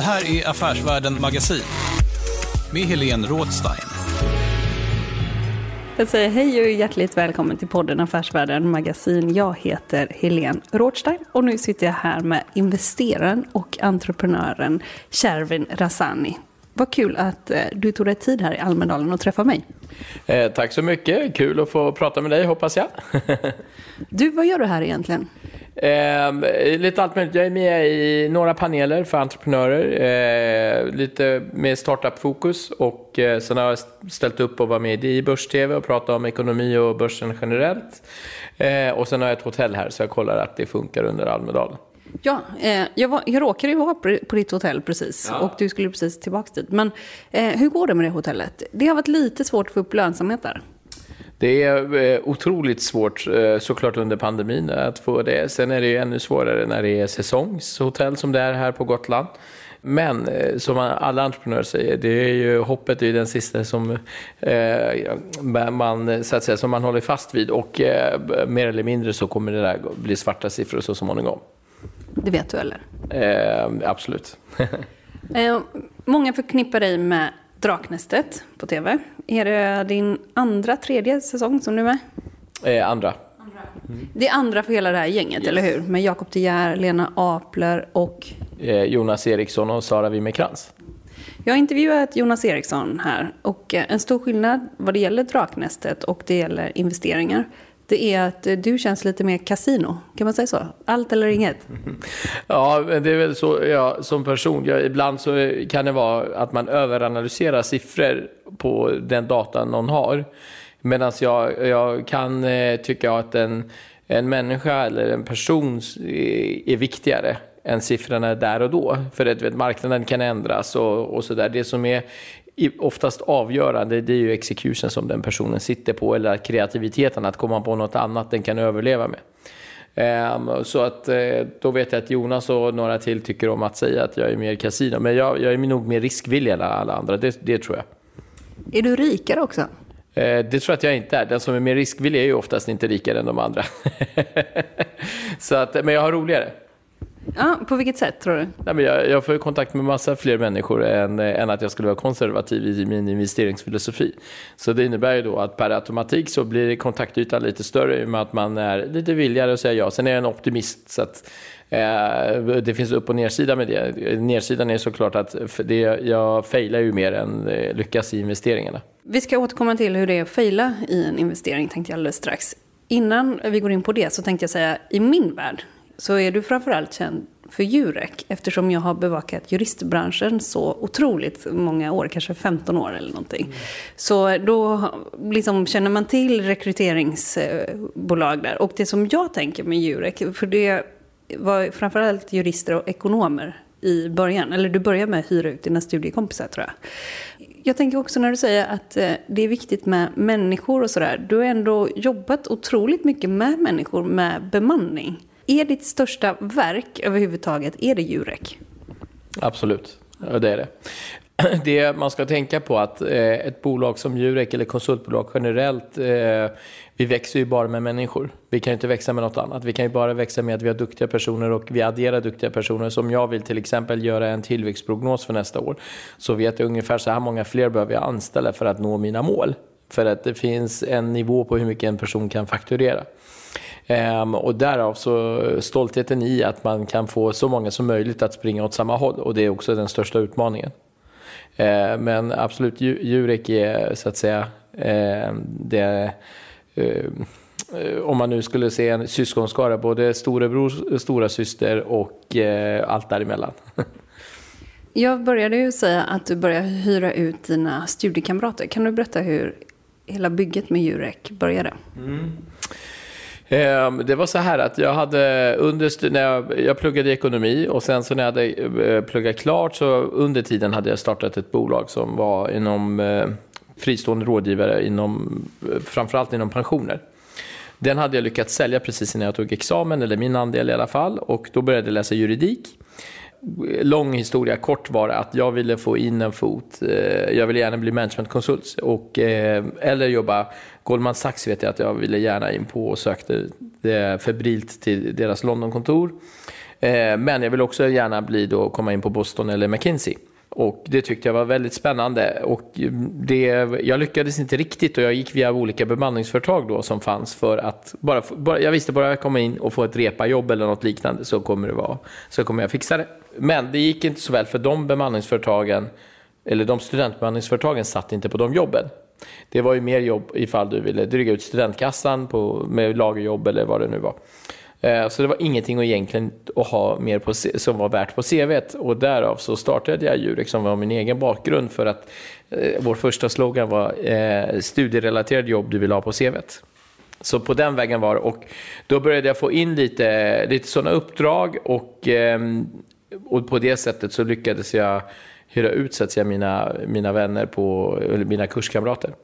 Det här är Affärsvärlden Magasin med Helene Rådstein. Jag säger hej och hjärtligt välkommen till podden Affärsvärlden Magasin. Jag heter Helene Rådstein och nu sitter jag här med investeraren och entreprenören Shervin Rassani. Vad kul att eh, du tog dig tid här i Almedalen och träffa mig. Eh, tack så mycket, kul att få prata med dig hoppas jag. Du, vad gör du här egentligen? Eh, lite allt möjligt, jag är med i några paneler för entreprenörer, eh, lite med startup-fokus och eh, sen har jag ställt upp och var med i Börs-TV och pratat om ekonomi och börsen generellt. Eh, och sen har jag ett hotell här så jag kollar att det funkar under Almedalen. Ja, eh, jag, var, jag råkade ju vara på, ditt hotell precis och du skulle precis tillbaka dit. Men eh, hur går det med det hotellet? Det har varit lite svårt att få upp lönsamhet där. Det är eh, otroligt svårt eh, såklart under pandemin att få det. Sen är det ju ännu svårare när det är säsongshotell som det är här på Gotland. Men eh, som alla entreprenörer säger, det är ju hoppet är ju den sista som eh, man, så att säga, som man håller fast vid och eh, mer eller mindre så kommer det där bli svarta siffror så småningom. Det vet du eller? Eh, absolut. Många förknippar dig med Draknästet på tv. Är det din andra, tredje säsong som du är med? eh, andra. Det är andra för hela det här gänget, eller hur? Med Jakob De Geer, Lena Apler och... Eh, Jonas Eriksson och Sara Wimmercrantz. Jag har intervjuat Jonas Eriksson här och eh, en stor skillnad vad det gäller Draknästet och det gäller investeringar det är att du känns lite mer kasino. Kan man säga så? Allt eller inget? Ja, det är väl så ja, som person. Ja, ibland så kan det vara att man överanalyserar siffror på den data någon har. Medan jag, jag kan eh, tycka att en, en människa eller en person eh, är viktigare än siffrorna där och då. För att vet, marknaden kan ändras och, och sådär. Det som är oftast avgörande det är ju execution som den personen sitter på eller kreativiteten att komma på något annat den kan överleva med. Um, så att uh, då vet jag att Jonas och några till tycker om att säga att jag är mer kasino. Men jag, jag är nog mer riskvillig än alla andra, det, det tror jag. Är du rikare också? Uh, det tror jag att jag inte är. Den som är mer riskvillig är ju oftast inte rikare än de andra. så att, men jag har roligare. Ja, på vilket sätt tror du? Nej, men jag, jag får kontakt med massa fler människor än, än att jag skulle vara konservativ i min investeringsfilosofi. Så det innebär ju då att per automatik så blir kontaktytan lite större i och med att man är lite villigare att säga ja. Sen är jag en optimist så att eh, det finns upp och nedsida med det. Nedsidan är såklart att det, jag failar ju mer än eh, lyckas i investeringarna. Vi ska återkomma till hur det är att faila i en investering tänkte jag alldeles strax. Innan vi går in på det så tänkte jag säga i min värld så är du framförallt känd för Jurek eftersom jag har bevakat juristbranschen så otroligt många år, kanske 15 år eller någonting. Mm. Så då liksom känner man till rekryteringsbolag där. Och det som jag tänker med Jurek, för det var framförallt jurister och ekonomer i början. Eller du började med att hyra ut dina studiekompisar tror jag. Jag tänker också när du säger att eh, det är viktigt med människor och sådär. Du har ändå jobbat otroligt mycket med människor med bemanning. Är ditt största verk överhuvudtaget, är det Jurek? Absolut, det är det. Det man ska tänka på att eh, ett bolag som Jurek eller konsultbolag generellt, eh, vi växer ju bara med människor. Vi kan ju inte växa med något annat. Vi kan ju bara växa med att vi har duktiga personer och vi adderar duktiga personer. Som jag vill till exempel göra en tillväxtprognos för nästa år. Så vet jag ungefär så här många fler behöver jag anställa för att nå mina mål. För att det finns en nivå på hur mycket en person kan fakturera. Ehm, och därav så stoltheten i att man kan få så många som möjligt att springa åt samma håll och det är också den största utmaningen. Ehm, men absolut, Jurek är så att säga ehm, det om man nu skulle se en syskonskara, både storebror, stora syster och eh, allt däremellan. Jag började ju säga att du började hyra ut dina studiekamrater. Kan du berätta hur hela bygget med Jurek började? Mm. Ehm, det var så här att jag hade under, när jag, jag pluggade ekonomi och sen så när jag hade eh, pluggat klart så under tiden hade jag startat ett bolag som var inom eh, fristående rådgivare inom, eh, framförallt inom pensioner. Den hade jag lyckats sälja precis innan jag tog examen, eller min andel i alla fall, och då började jag läsa juridik lång historia kort var att jag ville få in en fot. Eh, jag ville gärna bli managementkonsult och, eh, eller jobba Goldman Sachs vet jag att jag ville gärna in på och sökte det febrilt till deras Londonkontor. Eh, men jag ville också gärna bli då, komma in på Boston eller McKinsey. Och det tyckte jag var väldigt spännande. Och det, jag lyckades inte riktigt och jag gick via olika bemanningsföretag då som fanns för att bara, bara jag visste bara att jag kom in och få ett repajobb eller något liknande så kommer det vara, så kommer jag fixa det. Men det gick inte så väl för de bemanningsföretagen, eller de studentbemanningsföretagen satt inte på de jobben. Det var ju mer jobb ifall du ville dryga ut studentkassan på, med lagerjobb eller vad det nu var. Eh, så det var ingenting egentligen att ha mer på, som var värt på CVt och därav så startade jag Jurek som var min egen bakgrund för att eh, vår första slogan var eh, studierelaterad jobb du vill ha på CVt. Så på den vägen var det och då började jag få in lite, lite sådana uppdrag och, eh, och på det sättet så lyckades jag hyra ut så att säga, mina, mina vänner på, eller mina kurskamrater.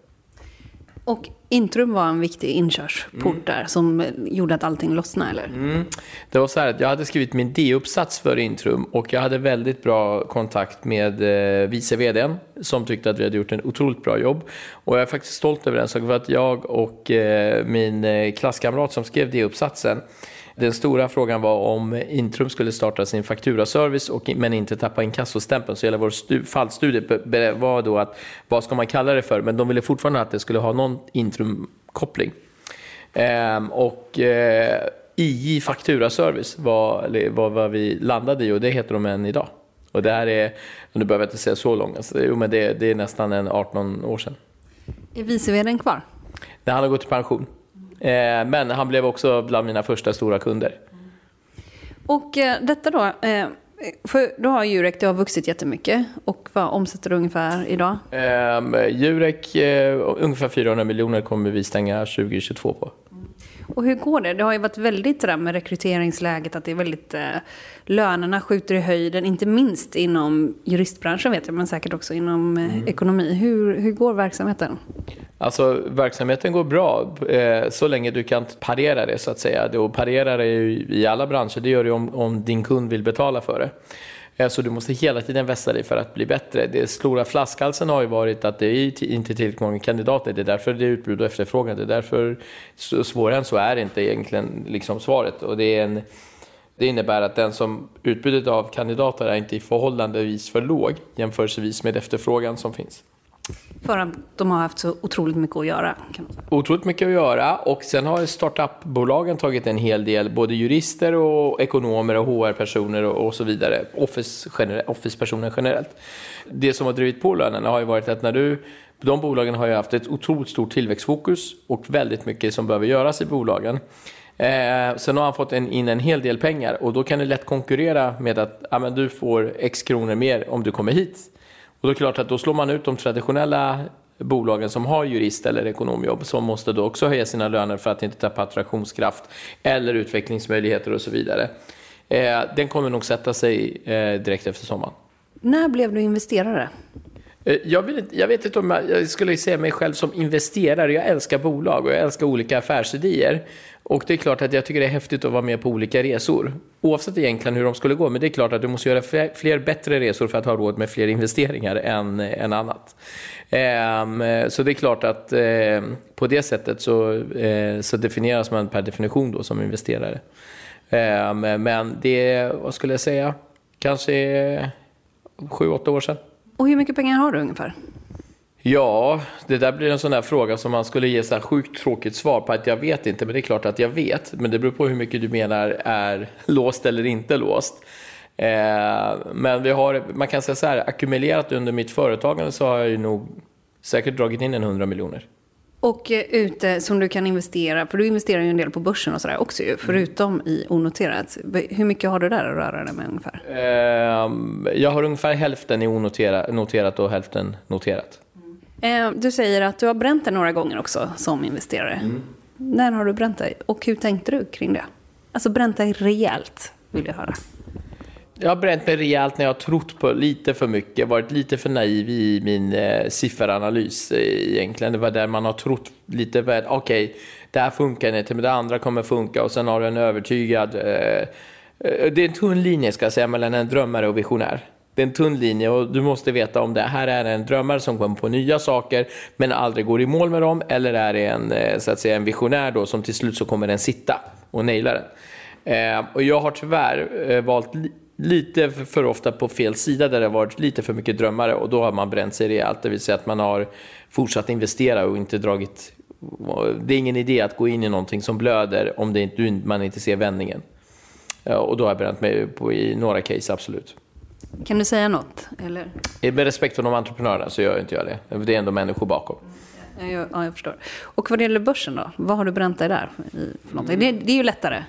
Och Intrum var en viktig inkörsport mm. där som gjorde att allting lossnade, eller? Mm. Det var så här att jag hade skrivit min D-uppsats för Intrum och jag hade väldigt bra kontakt med eh, vice vd som tyckte att vi hade gjort en otroligt bra jobb. Och jag är faktiskt stolt över den saken för att jag och eh, min eh, klasskamrat som skrev D-uppsatsen den stora frågan var om Intrum skulle starta sin fakturaservice och, men inte tappa inkassostämpeln. Så hela vår stu, fallstudie var då att vad ska man kalla det för? Men de ville fortfarande att det skulle ha någon Intrum-koppling. Ehm, och eh, II Fakturaservice var, var vad vi landade i och det heter de än idag. Och det här är, nu behöver jag inte säga så långt, alltså, jo, men det, det är nästan en 18 år sedan. Är vice kvar? Nej, han har gått i pension. Eh, men han blev också bland mina första stora kunder. Och eh, detta då, eh, för då har Jurek det har vuxit jättemycket. Och vad omsätter det ungefär idag? Eh, Jurek, ungefär 400 miljoner kommer vi stänga 2022 på. Och hur går det? Det har ju varit väldigt sådär med rekryteringsläget, att det är väldigt... Eh, lönerna skjuter i höjden, inte minst inom juristbranschen vet jag, men säkert också inom eh, mm. ekonomi. Hur, hur går verksamheten? Alltså verksamheten går bra eh, så länge du kan parera det så att säga. Och parera det i alla branscher, det gör du om, om din kund vill betala för det. Eh, så du måste hela tiden vässa dig för att bli bättre. Det stora flaskhalsen har ju varit att det är inte tillräckligt många kandidater. Det är därför det är utbud och efterfrågan. Det är därför, svårare än så är inte egentligen liksom svaret. Och det, är en, det innebär att den som utbudet av kandidater är inte i förhållandevis för låg jämförelsevis med efterfrågan som finns. För att de har haft så otroligt mycket att göra. Otroligt mycket att göra och sen har startupbolagen tagit en hel del, både jurister och ekonomer och HR-personer och, så vidare, Office-personer Office generellt. Det som har drivit på lönerna har ju varit att när du de bolagen har ju haft ett otroligt stort tillväxtfokus och väldigt mycket som behöver göras i bolagen. Eh, sen har han fått en, in en hel del pengar och då kan det lätt konkurrera med att ah, men du får x kronor mer om du kommer hit. Och då är det klart att då slår man ut de traditionella bolagen som har jurist eller ekonomjobb som måste då också höja sina löner för att inte tappa attraktionskraft eller utvecklingsmöjligheter och så vidare. Eh, den kommer nog sätta sig eh, direkt efter sommaren. När blev du investerare? Eh, jag, vill, jag vet inte om jag, jag skulle se mig själv som investerare. Jag älskar bolag och jag älskar olika affärsidéer. Och det är klart att jag tycker det är häftigt att vara med på olika resor. Oavsett egentligen hur de skulle gå. Men det är klart att du måste göra fler, fler bättre resor för att ha råd med fler investeringar än, än annat. Ehm, så det är klart att eh, på det sättet så, eh, så definieras man per definition då som investerare. Ehm, men det, är, vad skulle jag säga, kanske sju, åtta år sedan. Och hur mycket pengar har du ungefär? Ja, det där blir en sån där fråga som man skulle ge så sjukt tråkigt svar på att jag vet inte, men det är klart att jag vet. Men det beror på hur mycket du menar är låst eller inte låst. Eh, men vi har, man kan säga så här, ackumulerat under mitt företagande så har jag ju nog säkert dragit in en 100 miljoner. Och eh, ute som du kan investera, för du investerar ju en del på börsen och sådär också ju, förutom i onoterat. Hur mycket har du där att röra dig med ungefär? Eh, jag har ungefär hälften i onoterat och hälften noterat. Eh, du säger att du har bränt det några gånger också som investerare. Mm. När har du bränt dig och hur tänkte du kring det? Alltså bränt dig rejält, vill jag höra. Jag har bränt mig rejält när jag har trott på lite för mycket, varit lite för naiv i min eh, sifferanalys eh, egentligen. Det var där man har trott lite för okej, okay, det här funkar inte, men det andra kommer funka och sen har du en övertygad... Eh, eh, det är en tunn linje ska jag säga mellan en drömmare och visionär. Det är en tunn linje och du måste veta om det här är en drömmare som kommer på nya saker men aldrig går i mål med dem eller är det en, eh, så att säga, en visionär då som till slut så kommer den sitta och naila den. Eh, och jag har tyvärr eh, valt li lite för ofta på fel sida där det har varit lite för mycket drömmare och då har man bränt sig rejält. Det vill säga att man har fortsatt investera och inte dragit... Det är ingen idé att gå in i någonting som blöder om det inte, man inte ser vändningen. Eh, och då har jag bränt mig på, i några case, absolut. Kan du säga något? Eller? Med respekt för de entreprenörerna så gör inte jag det. Det är ändå människor bakom. Ja, jag förstår. Och vad det gäller börsen då? Vad har du bränt dig där? För det, det är ju lättare.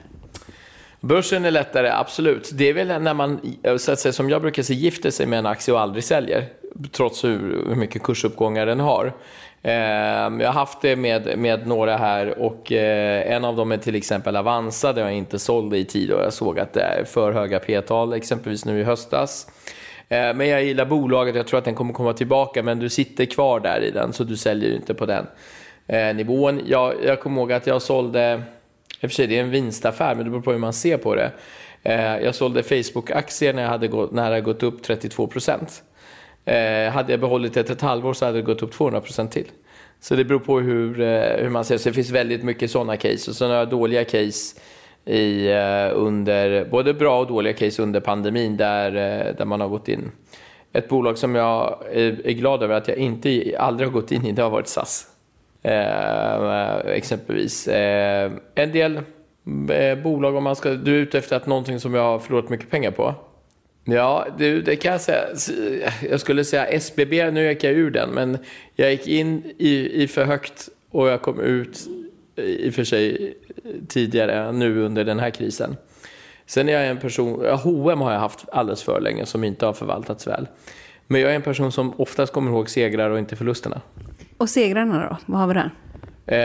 Börsen är lättare, absolut. Det är väl när man, så att säga, som jag brukar säga, gifter sig med en aktie och aldrig säljer. Trots hur, hur mycket kursuppgångar den har. Ehm, jag har haft det med, med några här och eh, en av dem är till exempel Avanza där jag inte sålde i tid och jag såg att det eh, är för höga p-tal exempelvis nu i höstas. Ehm, men jag gillar bolaget, jag tror att den kommer komma tillbaka men du sitter kvar där i den så du säljer inte på den eh, nivån. Jag, jag kommer ihåg att jag sålde, i och för sig det är en vinstaffär men det beror på hur man ser på det. Ehm, jag sålde Facebook-aktier när, jag hade gått, när hade gått upp 32 procent. Eh, hade jag behållit det ett halvår så hade det gått upp 200% till. Så det beror på hur, eh, hur man ser så det. finns väldigt mycket sådana case. Och sen har jag dåliga case i, eh, under, både bra och dåliga case under pandemin där, eh, där man har gått in. Ett bolag som jag är, är glad över att jag inte, aldrig har gått in i, det har varit SAS. Eh, exempelvis. Eh, en del eh, bolag, om man ska, du är ute efter att någonting som jag har förlorat mycket pengar på. Ja, det, det, kan jag säga. Jag skulle säga SBB, nu gick jag ur den, men jag gick in i, i för högt och jag kom ut i och för sig tidigare, nu under den här krisen. Sen är jag en person, H&M har jag haft alldeles för länge som inte har förvaltats väl. Men jag är en person som oftast kommer ihåg segrar och inte förlusterna. Och segrarna då? Vad har vi där? Eh,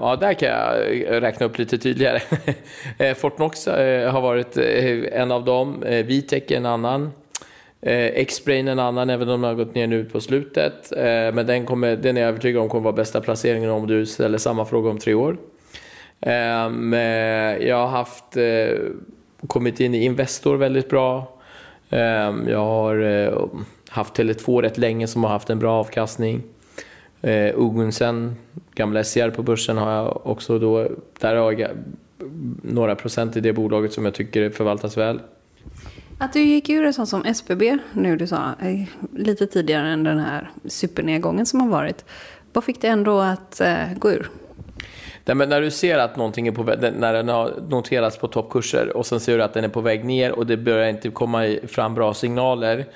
ja, där kan jag eh, räkna upp lite tydligare. eh, Fortnox eh, har varit eh, en av dem, eh, Vitec en annan. Eh, Xbrain en annan, även om den har gått ner nu på slutet. Eh, men den, kommer, den är jag övertygad om kommer vara bästa placeringen om du ställer samma fråga om tre år. Ehm, eh, jag har haft, eh, kommit in i Investor väldigt bra. Ehm, jag har eh, haft Tele2 rätt länge som har haft en bra avkastning. Eh, Ogunsen, gamla SCR på börsen har jag också då. Där har jag några procent i det bolaget som jag tycker förvaltas väl. Att du gick ur en sån som SBB nu, du sa, eh, lite tidigare än den här supernedgången som har varit. Vad fick dig ändå att eh, gå ur? Nej, men när du ser att någonting är på väg, när den har noterats på toppkurser och sen ser du att den är på väg ner och det börjar inte komma fram bra signaler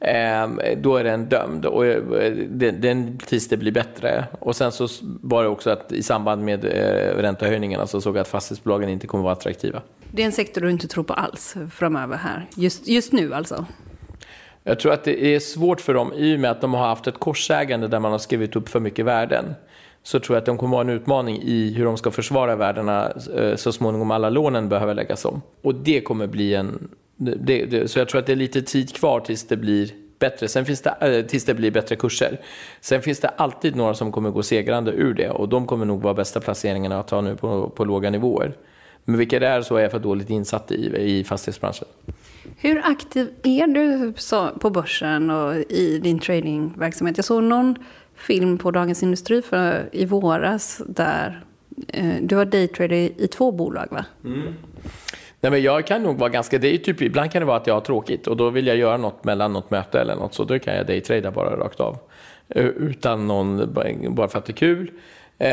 Ehm, då är den dömd och eh, den, tills det blir bättre. Och sen så var det också att i samband med eh, räntehöjningarna så såg jag att fastighetsbolagen inte kommer att vara attraktiva. Det är en sektor du inte tror på alls framöver här, just, just nu alltså? Jag tror att det är svårt för dem i och med att de har haft ett korsägande där man har skrivit upp för mycket värden. Så tror jag att de kommer att en utmaning i hur de ska försvara värdena eh, så småningom alla lånen behöver läggas om. Och det kommer bli en det, det, så jag tror att det är lite tid kvar tills det blir bättre. Sen finns det, äh, tills det blir bättre kurser. Sen finns det alltid några som kommer gå segrande ur det och de kommer nog vara bästa placeringarna att ta nu på, på låga nivåer. Men vilka det är så är jag för dåligt insatt i, i fastighetsbranschen. Hur aktiv är du på börsen och i din tradingverksamhet? Jag såg någon film på Dagens Industri för, i våras där eh, du var daytrader i två bolag va? Mm. Nej, men jag kan nog vara ganska, det är typ, ibland kan det vara att jag har tråkigt och då vill jag göra något mellan något möte eller något så då kan jag daytrada bara rakt av. eh, utan någon, bara för att det är kul. Eh,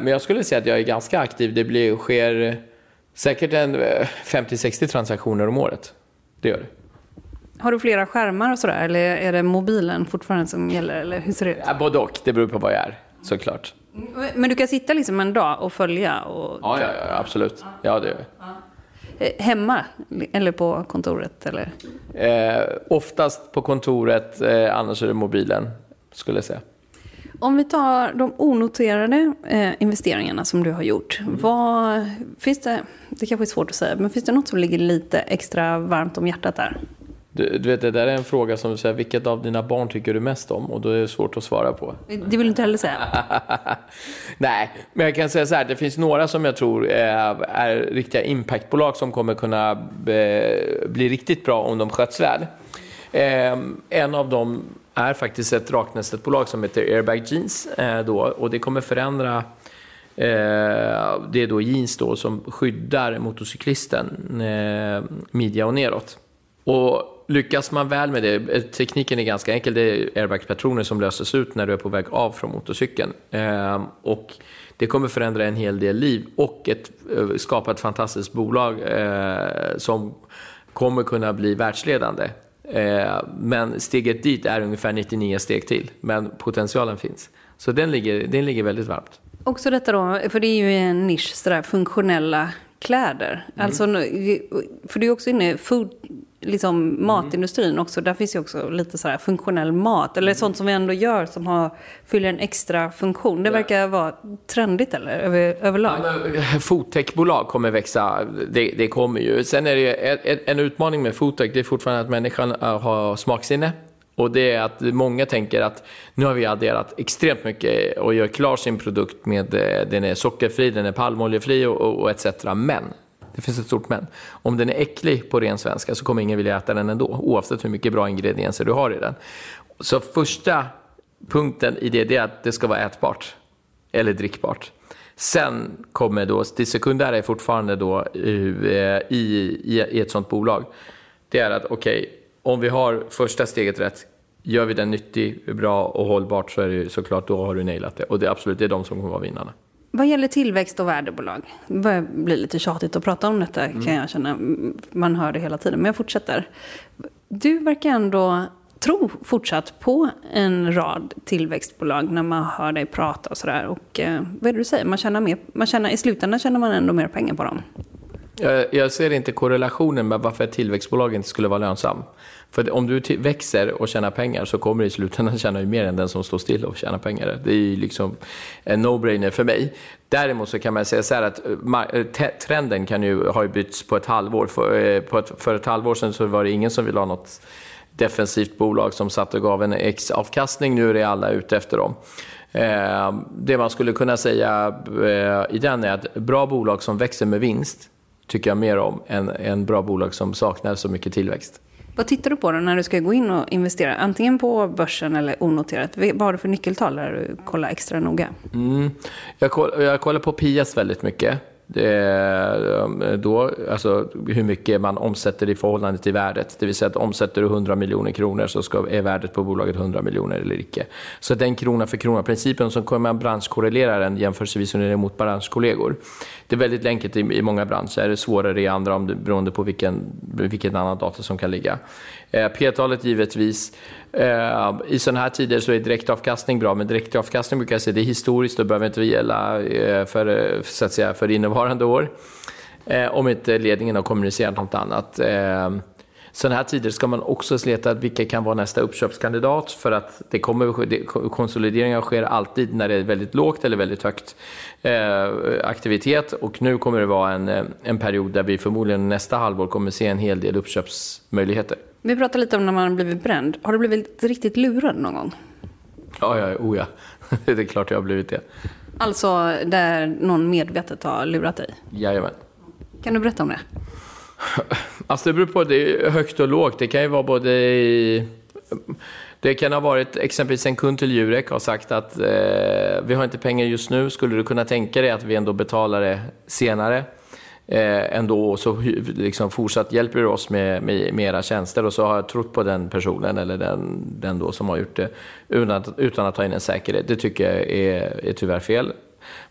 men jag skulle säga att jag är ganska aktiv. Det blir, sker säkert en 50-60 eh, transaktioner om året. Det gör det. Har du flera skärmar och sådär, eller är det mobilen fortfarande som gäller? Eller hur ser det ut? Ja, både och, det beror på vad jag är, såklart. Men du kan sitta liksom en dag och följa? Och... Ja, ja, ja, absolut. Ja, det gör jag. Eh, hemma eller på kontoret? Eller? Eh, oftast på kontoret, eh, annars är det mobilen, skulle jag säga. Om vi tar de onoterade eh, investeringarna som du har gjort. Mm. Vad, finns det, det kanske är svårt att säga, men finns det något som ligger lite extra varmt om hjärtat där? Du, du, vet, det där är en fråga som du säger, vilket av dina barn tycker du mest om? Och då är det svårt att svara på. Det vill du inte heller säga? Nej, men jag kan säga så här, det finns några som jag tror är, är riktiga impactbolag som kommer kunna be, bli riktigt bra om de sköts väl. Eh, en av dem är faktiskt ett raknästetbolag som heter Airbag Jeans. Eh, då, och det kommer förändra eh, det är då jeans då som skyddar motorcyklisten eh, midja och neråt. Och lyckas man väl med det, tekniken är ganska enkel, det är airbagspatroner som löses ut när du är på väg av från motorcykeln. Eh, och det kommer förändra en hel del liv och ett, eh, skapa ett fantastiskt bolag eh, som kommer kunna bli världsledande. Eh, men steget dit är ungefär 99 steg till, men potentialen finns. Så den ligger, den ligger väldigt varmt. Också detta då, för det är ju en nisch, sådär funktionella kläder. Mm. Alltså, för du är också inne, food, liksom mm. matindustrin också. Där finns ju också lite så funktionell mat. Eller mm. sånt som vi ändå gör som har, fyller en extra funktion. Det verkar vara trendigt eller över, överlag. Ja, Foodtechbolag kommer växa. Det, det, kommer ju. Sen är det en, en utmaning med foodtech. Det är fortfarande att människan har smaksinne. Och det är att många tänker att nu har vi adderat extremt mycket och gör klar sin produkt med eh, den är sockerfri, den är palmoljefri och, och, och etc. Men det finns ett stort men. Om den är äcklig på ren svenska så kommer ingen vilja äta den ändå, oavsett hur mycket bra ingredienser du har i den. Så första punkten i det, är att det ska vara ätbart eller drickbart. Sen kommer då, det sekundära är fortfarande då eh, i, i, i ett sånt bolag. Det är att okej, okay, om vi har första steget rätt, gör vi den nyttig, bra och hållbart så är det såklart, då har du nailat det. Och det är absolut, det är de som kommer vara vinnarna. Vad gäller tillväxt och värdebolag, det börjar bli lite tjatigt att prata om detta mm. kan jag känna. Man hör det hela tiden, men jag fortsätter. Du verkar ändå tro fortsatt på en rad tillväxtbolag när man hör dig prata och sådär. Och eh, vad är det du säger? Man tjänar mer, man tjänar, I slutändan tjänar man ändå mer pengar på dem. Jag, jag ser inte korrelationen med varför ett tillväxtbolag inte skulle vara lönsam. För om du växer och tjänar pengar så kommer du i slutändan tjäna mer än den som står still och tjänar pengar. Det är ju liksom en no-brainer för mig. Däremot så kan man säga så här att eh, eh, trenden kan ju, har ju bytts på ett halvår. För, eh, på ett, för ett halvår sedan så var det ingen som ville ha något defensivt bolag som satt och gav en X-avkastning. Nu är det alla ute efter dem. Det man skulle kunna säga i den är att bra bolag som växer med vinst tycker jag mer om än, än bra bolag som saknar så mycket tillväxt. Vad tittar du på då när du ska gå in och investera? Antingen på börsen eller onoterat. Vad har du för nyckeltal där du kollar extra noga? Mm. Jag, kollar, jag kollar på Pias väldigt mycket. Um, då, alltså hur mycket man omsätter i förhållande till värdet. Det vill säga att omsätter du 100 miljoner kronor så ska, är värdet på bolaget 100 miljoner eller icke. Så den krona för krona-principen som kommer man branschkorrelera den jämförelsevis mot branschkollegor. Det är väldigt enkelt i, i många branscher, det svårare i andra om det, beroende på vilken, vilken annan data som kan ligga. Eh, P-talet givetvis. Eh, I sådana här tider så är direktavkastning bra, men direktavkastning brukar jag säga det är historiskt och behöver inte gälla eh, för, eh, så att säga, för innevarande år. Eh, om inte ledningen har kommunicerat något annat. Eh, sådana här tider ska man också leta vilka kan vara nästa uppköpskandidat för att det kommer, det, konsolideringar sker alltid när det är väldigt lågt eller väldigt högt eh, aktivitet och nu kommer det vara en, en period där vi förmodligen nästa halvår kommer se en hel del uppköpsmöjligheter. Vi pratar lite om när man blivit bränd. Har du blivit riktigt lurad någon gång? Ja, ja, oh ja. det är klart jag har blivit det. Alltså där någon medvetet har lurat dig? Jajamän. Kan du berätta om det? Alltså det beror på, det är högt och lågt. Det kan ju vara både i... Det kan ha varit exempelvis en kund till Jurek har sagt att eh, vi har inte pengar just nu, skulle du kunna tänka dig att vi ändå betalar det senare? Eh, ändå och så liksom fortsatt hjälper oss med, med, med era tjänster och så har jag trott på den personen eller den, den då som har gjort det utan att, utan att ta in en säkerhet. Det tycker jag är, är tyvärr fel.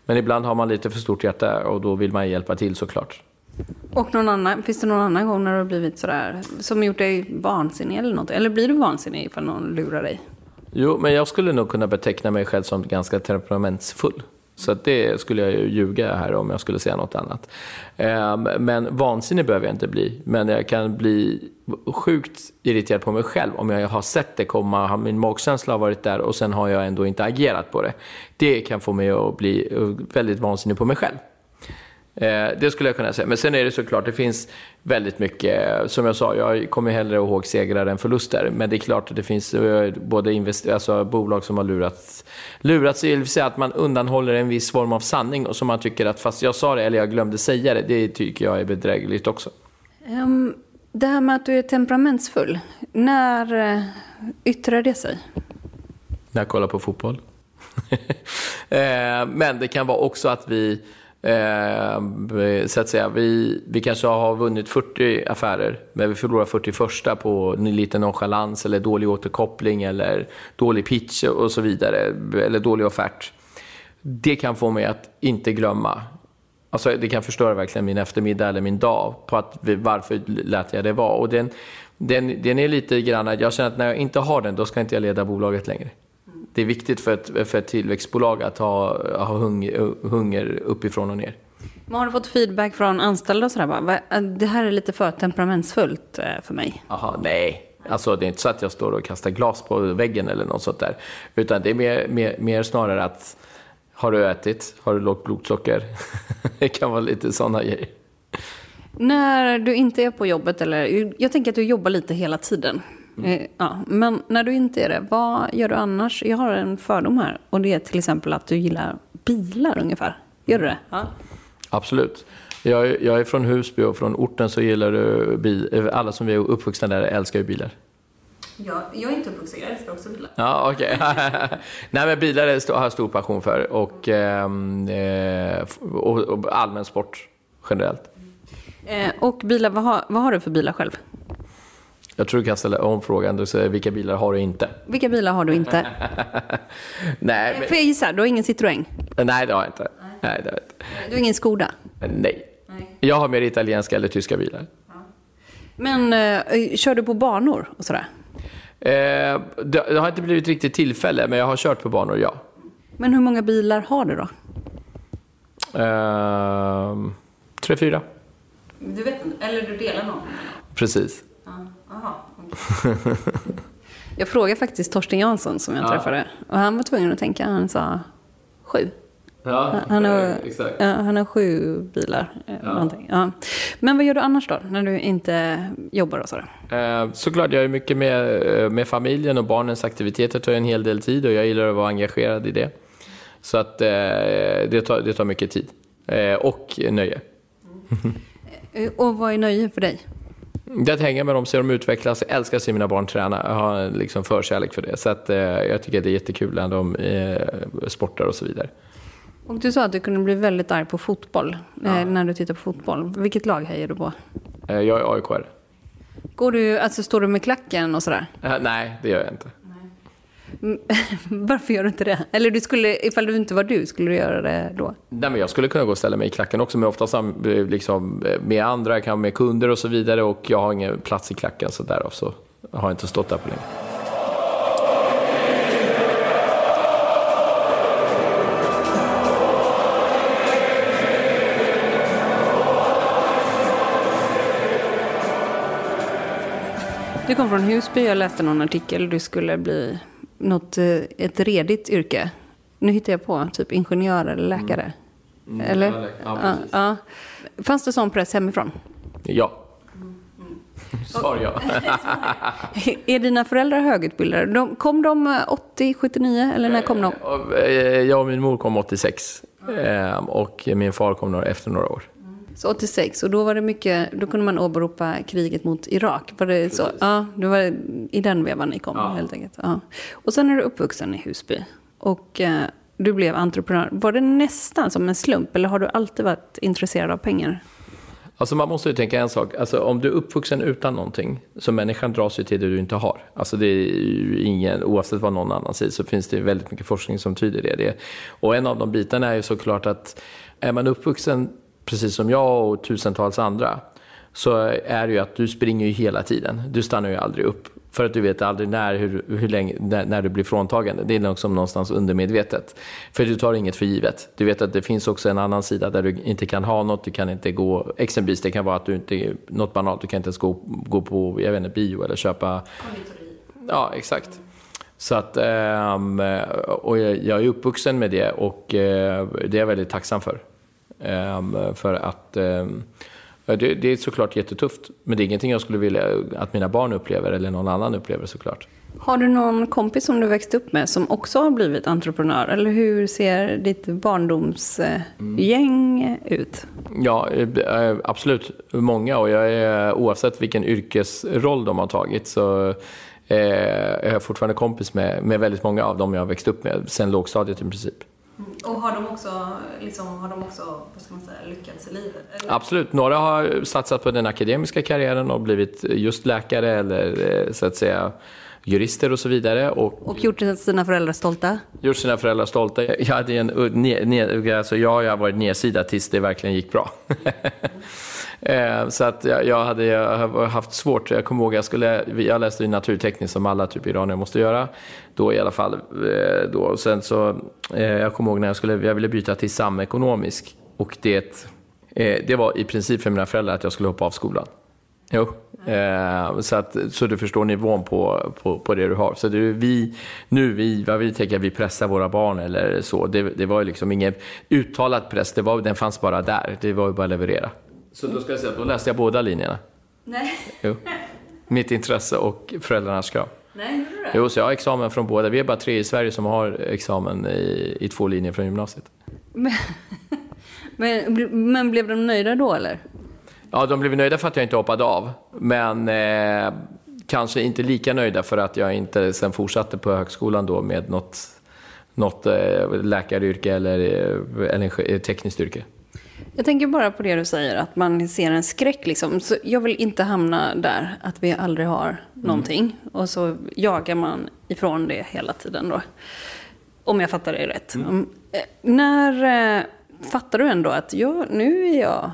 Men ibland har man lite för stort hjärta och då vill man hjälpa till såklart. Och någon annan, finns det någon annan gång när du har blivit sådär, som gjort dig vansinnig eller något? Eller blir du vansinnig ifall någon lurar dig? Jo, men jag skulle nog kunna beteckna mig själv som ganska temperamentsfull. Så att det skulle jag ju ljuga här om jag skulle säga något annat. Ehm, men vansinnig behöver jag inte bli. Men jag kan bli sjukt irriterad på mig själv om jag har sett det komma, min magkänsla har varit där och sen har jag ändå inte agerat på det. Det kan få mig att bli eh, väldigt vansinnig på mig själv. Eh, Det skulle jag kunna säga. Men sen är det såklart, det finns väldigt mycket, som jag sa, jag kommer hellre ihåg segrar än förluster. Men det är klart att det finns eh, både alltså bolag som har lurats, lurats det vill säga att man undanhåller en viss form av sanning och som man tycker att, fast jag sa det eller jag glömde säga det, det tycker jag är bedrägligt också. Ehm, det här med att du är temperamentsfull, när eh, yttrar det sig? när jag kollar på fotboll. Men det kan vara också att vi, eh, så att säga, vi, vi kanske har vunnit 40 affärer, men vi förlorar 41 på lite nonchalans eller dålig återkoppling eller dålig pitch och så vidare, eller dålig offert. Det kan få mig att inte glömma. Alltså, det kan förstöra verkligen min eftermiddag eller min dag på att vi, varför lät jag det vara. Och den, den, den är lite grann, att jag känner att när jag inte har den, då ska inte jag leda bolaget längre. Det är viktigt för ett, för ett tillväxtbolag att ha, ha hunger, hunger uppifrån och ner. Men har du fått feedback från anställda och sådär? Bara, "Va, det här är lite för temperamentsfullt eh, för mig. Aha, nej. Alltså det är inte så att jag står och kastar glas på väggen eller något sånt där. Utan det är mer, mer, mer snarare att har du ätit? Har du lågt blodsocker? det kan vara lite sådana grejer. När du inte är på jobbet, eller jag tänker att du jobbar lite hela tiden. Eh, Ja, men när du inte är det, vad gör du annars? Jag har en fördom här. Och det är till exempel att du gillar bilar ungefär. Gör du det? Ja. Absolut. Jag, är- jag är från Husby och från orten så gillar du bil. Alla som är uppvuxna där älskar ju bilar. Jag, jag är inte uppvuxen, jag älskar också bilar. Ja, okej. Nej, men bilar har jag stor passion för och, ehm, eh, och, och allmän sport generellt. Eh, och bilar, vad har, vad har du för bilar själv? Jag tror du kan ställa om frågan. Du säger vilka bilar har du inte? Vilka bilar har du inte? Nej, Får jag gissa, du har ingen Citroën? men, nej, det har jag inte. Nej, det har inte. Du har ingen Skoda? Nej. Jag har mer italienska eller tyska bilar. Men eh, kör du på banor och sådär? Eh, det, det har inte blivit riktigt tillfälle, men jag har kört på banor, ja. Men hur många bilar har du då? Ehm, tre, fyra. Du vet inte, eller du delar någon? Precis. Jag frågade faktiskt Torsten Jansson som jag Ja. träffade. Och han var tvungen att tänka, han sa sju. Ja, Han har, exakt. ja, han har sju bilar. eh, någonting. Ja. Men vad gör du annars då, när du inte jobbar och sådär? Eh, såklart, jag är mycket med, eh, med familjen och barnens aktiviteter tar en hel del tid och jag gillar att vara engagerad i det. Så att eh, det, tar, det tar mycket tid. Eh, och nöje. Eh, Och vad är nöje för dig? Det att hänga med dem, se dem utvecklas. Jag älskar att se mina barn träna. Jag har en liksom förkärlek för det. Så att, eh, jag tycker det är jättekul när de eh, sportar och så vidare. Och du sa att du kunde bli väldigt arg på fotboll, eh, när du tittar på fotboll. Vilket lag hejar du på? Eh, jag är AIK. Går du, alltså står du med klacken och sådär? Eh, nej, det gör jag inte. Varför gör du inte det? Eller du skulle, ifall du inte var du, skulle du göra det då? Nej, men jag skulle kunna gå och ställa mig i klacken också, men oftast eh, liksom, eh, med andra, jag kan med kunder och så vidare och jag har ingen plats i klacken så därav så har jag inte stått där på länge. Du kom från Husby, jag läste någon artikel, du skulle bli något, eh, ett redigt yrke. Nu hittar jag på, typ ingenjör eller läkare. Eller? Mm. ja, ja, ja. Fanns det sån press hemifrån? Ja. Svar ja. Är dina föräldrar högutbildade? De, kom de eh, 80, 79 eller när kom de? Eh, Jag och min mor kom 86 eh, och min far kom några, efter några år. Så 86, och då var det mycket, då kunde man åberopa kriget mot Irak. Var det så? Ja, det var i den vevan ni kom Ja. helt enkelt. Ja. Och sen är du uppvuxen i Husby. Och eh, du blev entreprenör. Var det nästan som en slump, eller har du alltid varit intresserad av pengar? Alltså man måste ju tänka en sak, alltså om du är uppvuxen utan någonting, så människan dras ju till det du inte har. Alltså det är ju ingen, oavsett vad någon annan säger, så finns det väldigt mycket forskning som tyder det. det. Och en av de bitarna är ju såklart att är man uppvuxen precis som jag och tusentals andra, så är det ju att du springer ju hela tiden. Du stannar ju aldrig upp. För att du vet aldrig när, hur, hur länge, när, när, du blir fråntagen. Det är liksom någonstans undermedvetet. För du tar inget för givet. Du vet att det finns också en annan sida där du inte kan ha något, du kan inte gå, exempelvis det kan vara att du inte, något banalt, du kan inte ens gå, gå på, jag vet inte, bio eller köpa... Konditori. Ja, exakt. Så att, um, och jag, är uppvuxen med det och uh, det är jag väldigt tacksam för. Um, för att um, det, det, är såklart jättetufft, men det är ingenting jag skulle vilja att mina barn upplever eller någon annan upplever såklart. Har du någon kompis som du växt upp med som också har blivit entreprenör? Eller hur ser ditt barndomsgäng mm. ut? Ja, eh, absolut. Många och jag är, oavsett vilken yrkesroll de har tagit så eh, är jag fortfarande kompis med, med väldigt många av dem jag har växt upp med sen lågstadiet i princip. Och har de också, liksom, har de också vad ska man säga, lyckats i livet? Eller? Absolut. Några har satsat på den akademiska karriären och blivit just läkare eller eh, så att säga jurister och så vidare. Och, och gjort sina föräldrar stolta? Gjort sina föräldrar stolta. Jag, hade en, ne, ne, alltså jag har varit nedsida tills det verkligen gick bra. Eh, så att jag, jag hade jag haft svårt. Jag kommer ihåg, jag, skulle, jag läste ju naturtekniskt som alla typ iranier måste göra. Då i alla fall. Eh, då. Sen så, eh, jag kommer ihåg när jag, skulle, jag ville byta till samekonomisk. Och det, eh, det var i princip för mina föräldrar att jag skulle hoppa av skolan. Jo. Eh, så, att, så du förstår nivån på, på, på det du har. Så det vi, nu, vi, vad vi tänker, vi pressar våra barn eller så. Det, det var liksom ingen uttalad press, det var, den fanns bara där. Det var ju bara att leverera. Så då ska jag säga, då läste jag båda linjerna. Nej. Jo. Mitt intresse och föräldrarnas krav. Nej, gjorde du det? Jo, så jag har examen från båda. Vi är bara tre i Sverige som har examen i, i två linjer från gymnasiet. Men, men, men blev de nöjda då eller? Ja, de blev nöjda för att jag inte hoppade av. Men eh, kanske inte lika nöjda för att jag inte sen fortsatte på högskolan då med något, något eh, läkaryrke eller, eh, eller tekniskt yrke. Jag tänker bara på det du säger, att man ser en skräck. Liksom. Så jag vill inte hamna där, att vi aldrig har någonting. Mm. Och så jagar man ifrån det hela tiden då. Om jag fattar det rätt. Mm. Eh, när eh, fattar du ändå att ja, nu är jag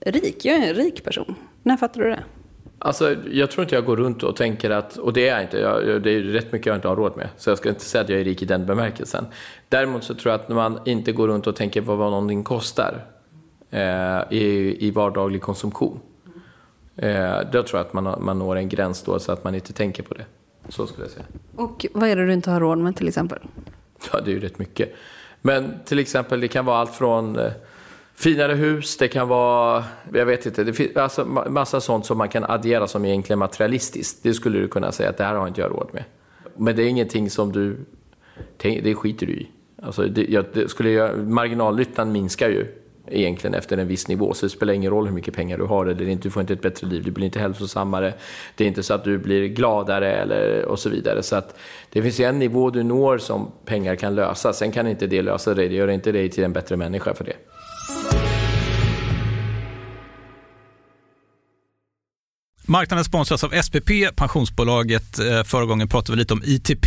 rik, jag är en rik person. När fattar du det? Alltså, jag tror inte jag går runt och tänker att, och det är jag inte, jag, det är rätt mycket jag inte har råd med. Så jag ska inte säga att jag är rik i den bemärkelsen. Däremot så tror jag att när man inte går runt och tänker på vad någonting kostar i, i vardaglig konsumtion. Eh, då tror jag att man, man når en gräns då så att man inte tänker på det. Så skulle jag säga. Och vad är det du inte har råd med till exempel? Ja, det är ju rätt mycket. Men till exempel, det kan vara allt från eh, finare hus, det kan vara, jag vet inte, det finns alltså massa sånt som man kan addera som egentligen materialistiskt. Det skulle du kunna säga att det här har inte jag råd med. Men det är ingenting som du, det skiter du i. Alltså det, jag, det skulle jag, marginalnyttan minskar ju egentligen efter en viss nivå. Så det spelar ingen roll hur mycket pengar du har eller inte. Du får inte ett bättre liv, du blir inte hälsosammare. Det är inte så att du blir gladare eller, och så vidare. Så att det finns en nivå du når som pengar kan lösa. Sen kan inte det lösa dig. Det gör inte dig till en bättre människa för det. Marknaden sponsras av SPP, pensionsbolaget. Eh, förra gången pratade vi lite om ITP.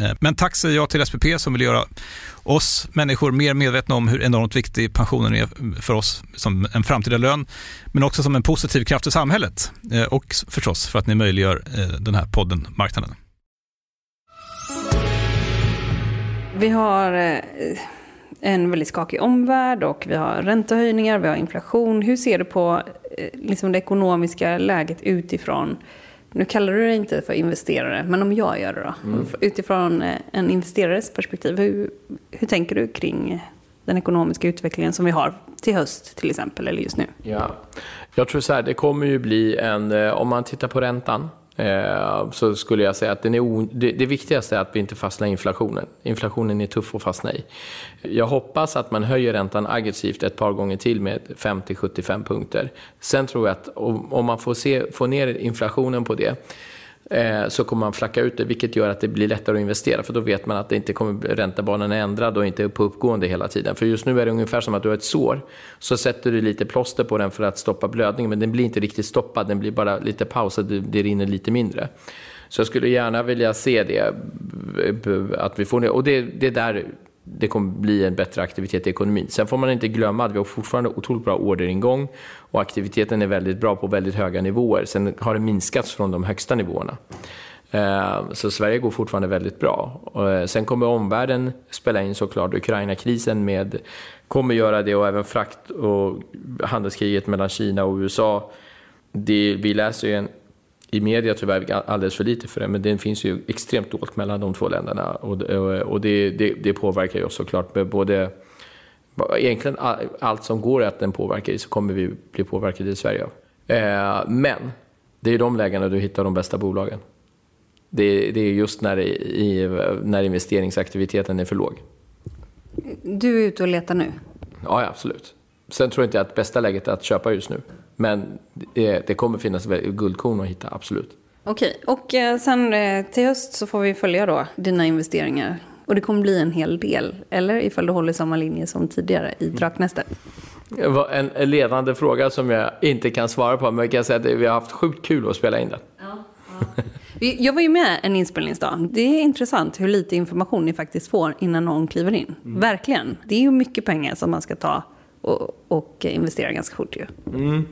Eh, men tack säger jag till SPP som vill göra oss människor mer medvetna om hur enormt viktig pensionen är för oss som en framtida lön, men också som en positiv kraft i samhället eh, och förstås för att ni möjliggör eh, den här podden Marknaden. Vi har en väldigt skakig omvärld och vi har räntehöjningar, vi har inflation. Hur ser du på liksom det ekonomiska läget utifrån nu kallar du det inte för investerare, men om jag gör det då? Mm. Utifrån eh, en investerares perspektiv, hur, hur tänker du kring den ekonomiska utvecklingen som vi har till höst till exempel, eller just nu? Ja, jag tror så här, det kommer ju bli en, eh, om man tittar på räntan, Eh, så skulle jag säga att den är det, det viktigaste är att vi inte fastnar i inflationen. Inflationen är tuff att fastna i. Jag hoppas att man höjer räntan aggressivt ett par gånger till med 50-75 punkter. Sen tror jag att om man får, se, får ner inflationen på det Eh, så kommer man flacka ut det, vilket gör att det blir lättare att investera. För då vet man att det inte kommer, räntebanan är ändrad och inte på uppgående hela tiden. För just nu är det ungefär som att du har ett sår. Så sätter du lite plåster på den för att stoppa blödningen, men den blir inte riktigt stoppad. Den blir bara lite pausad, det, det rinner lite mindre. Så jag skulle gärna vilja se det, eh, att vi får det. Och det, det är där det kommer bli en bättre aktivitet i ekonomin. Sen får man inte glömma att vi har fortfarande otroligt bra orderingång och aktiviteten är väldigt bra på väldigt höga nivåer. Sen har det minskats från de högsta nivåerna. Eh, så Sverige går fortfarande väldigt bra. Eh, sen kommer omvärlden spela in såklart. Ukraina-krisen med, kommer göra det och även frakt och handelskriget mellan Kina och USA. Det, vi läser ju en i media tyvärr alldeles för lite för det, men det finns ju extremt dolt mellan de två länderna och, och det, det, det påverkar ju oss såklart med både Egentligen allt som går att den påverkar i så kommer vi bli påverkade i Sverige av. Eh, men det är ju de lägena du hittar de bästa bolagen. Det, det är just när, i, när investeringsaktiviteten är för låg. Du är ute och letar nu? Ja, absolut. Sen tror jag inte att bästa läget är att köpa just nu. Men det, det kommer finnas guldkorn att hitta, absolut. Okej, och eh, sen eh, till höst så får vi följa då dina investeringar. Och det kommer bli en hel del, eller ifall du håller samma linje som tidigare i Draknästet? Det var en ledande fråga som jag inte kan svara på, men jag kan säga att vi har haft sjukt kul att spela in den. Ja, ja. Jag var ju med en inspelningsdag. Det är intressant hur lite information ni faktiskt får innan någon kliver in. Mm. Verkligen. Det är ju mycket pengar som man ska ta och, och investera ganska fort ju. Mm.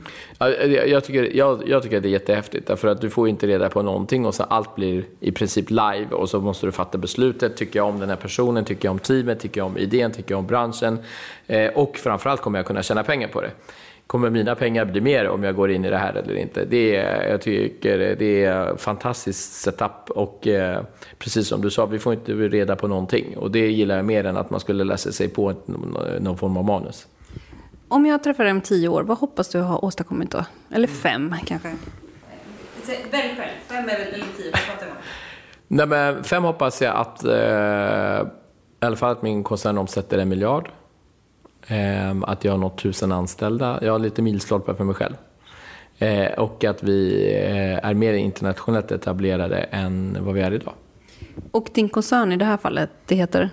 Jag, tycker, jag, jag tycker det är jättehäftigt därför att du får inte reda på någonting och så allt blir i princip live och så måste du fatta beslutet. Tycker jag om den här personen? Tycker jag om teamet? Tycker jag om idén? Tycker jag om branschen? Eh, och framförallt kommer jag kunna tjäna pengar på det. Kommer mina pengar bli mer om jag går in i det här eller inte? Det är, jag tycker det är fantastiskt setup och eh, precis som du sa, vi får inte reda på någonting och det gillar jag mer än att man skulle läsa sig på någon form av manus. Om jag träffar dig om tio år, vad hoppas du ha åstadkommit då? Eller fem kanske? Välj själv. Fem eller tio, vad pratar om? Nej, men fem hoppas jag att, eh, i alla fall att min koncern omsätter en miljard. Eh, att jag har nått tusen anställda. Jag har lite milstolpar för mig själv. Eh, och att vi eh, är mer internationellt etablerade än vad vi är idag. Och din koncern i det här fallet, det heter?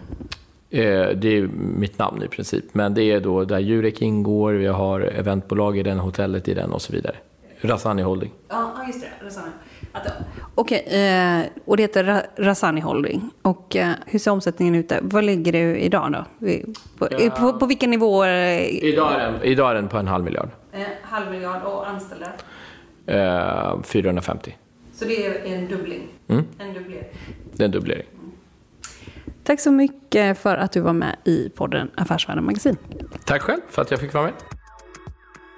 Eh, det är mitt namn i princip, men det är då där Jurek ingår, vi har eventbolag i den, hotellet i den och så vidare. Razani Holding. Ja, just det. Razani. Okej, eh, och det heter Razani Holding. Och eh, hur ser omsättningen ut där? Vad ligger det idag då? På, ja. på, på vilka nivåer? Idag är, den, idag är den på en halv miljard. En halv miljard och anställda? Eh, 450. Så det är en dubbling? Mm. En dubblering? Det är en dubblering. Tack så mycket för att du var med i podden Affärsvärlden Magasin. Tack själv för att jag fick vara med.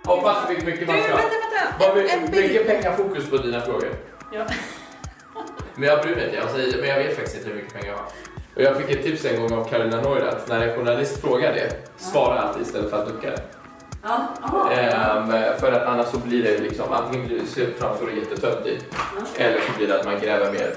Hoppas du fick mycket material. Var mycket, mycket pengafokus på dina frågor. Ja. Men jag bryr mig inte, jag säger, men jag vet faktiskt inte hur mycket pengar jag har. Och jag fick ett tips en gång av Carolina Neurath, när en journalist frågar det, svara alltid istället för att ducka. Ja. aha. Ehm, för att annars så blir det liksom, antingen blir det, framstår det jättetöntigt, eller så blir det att man gräver mer.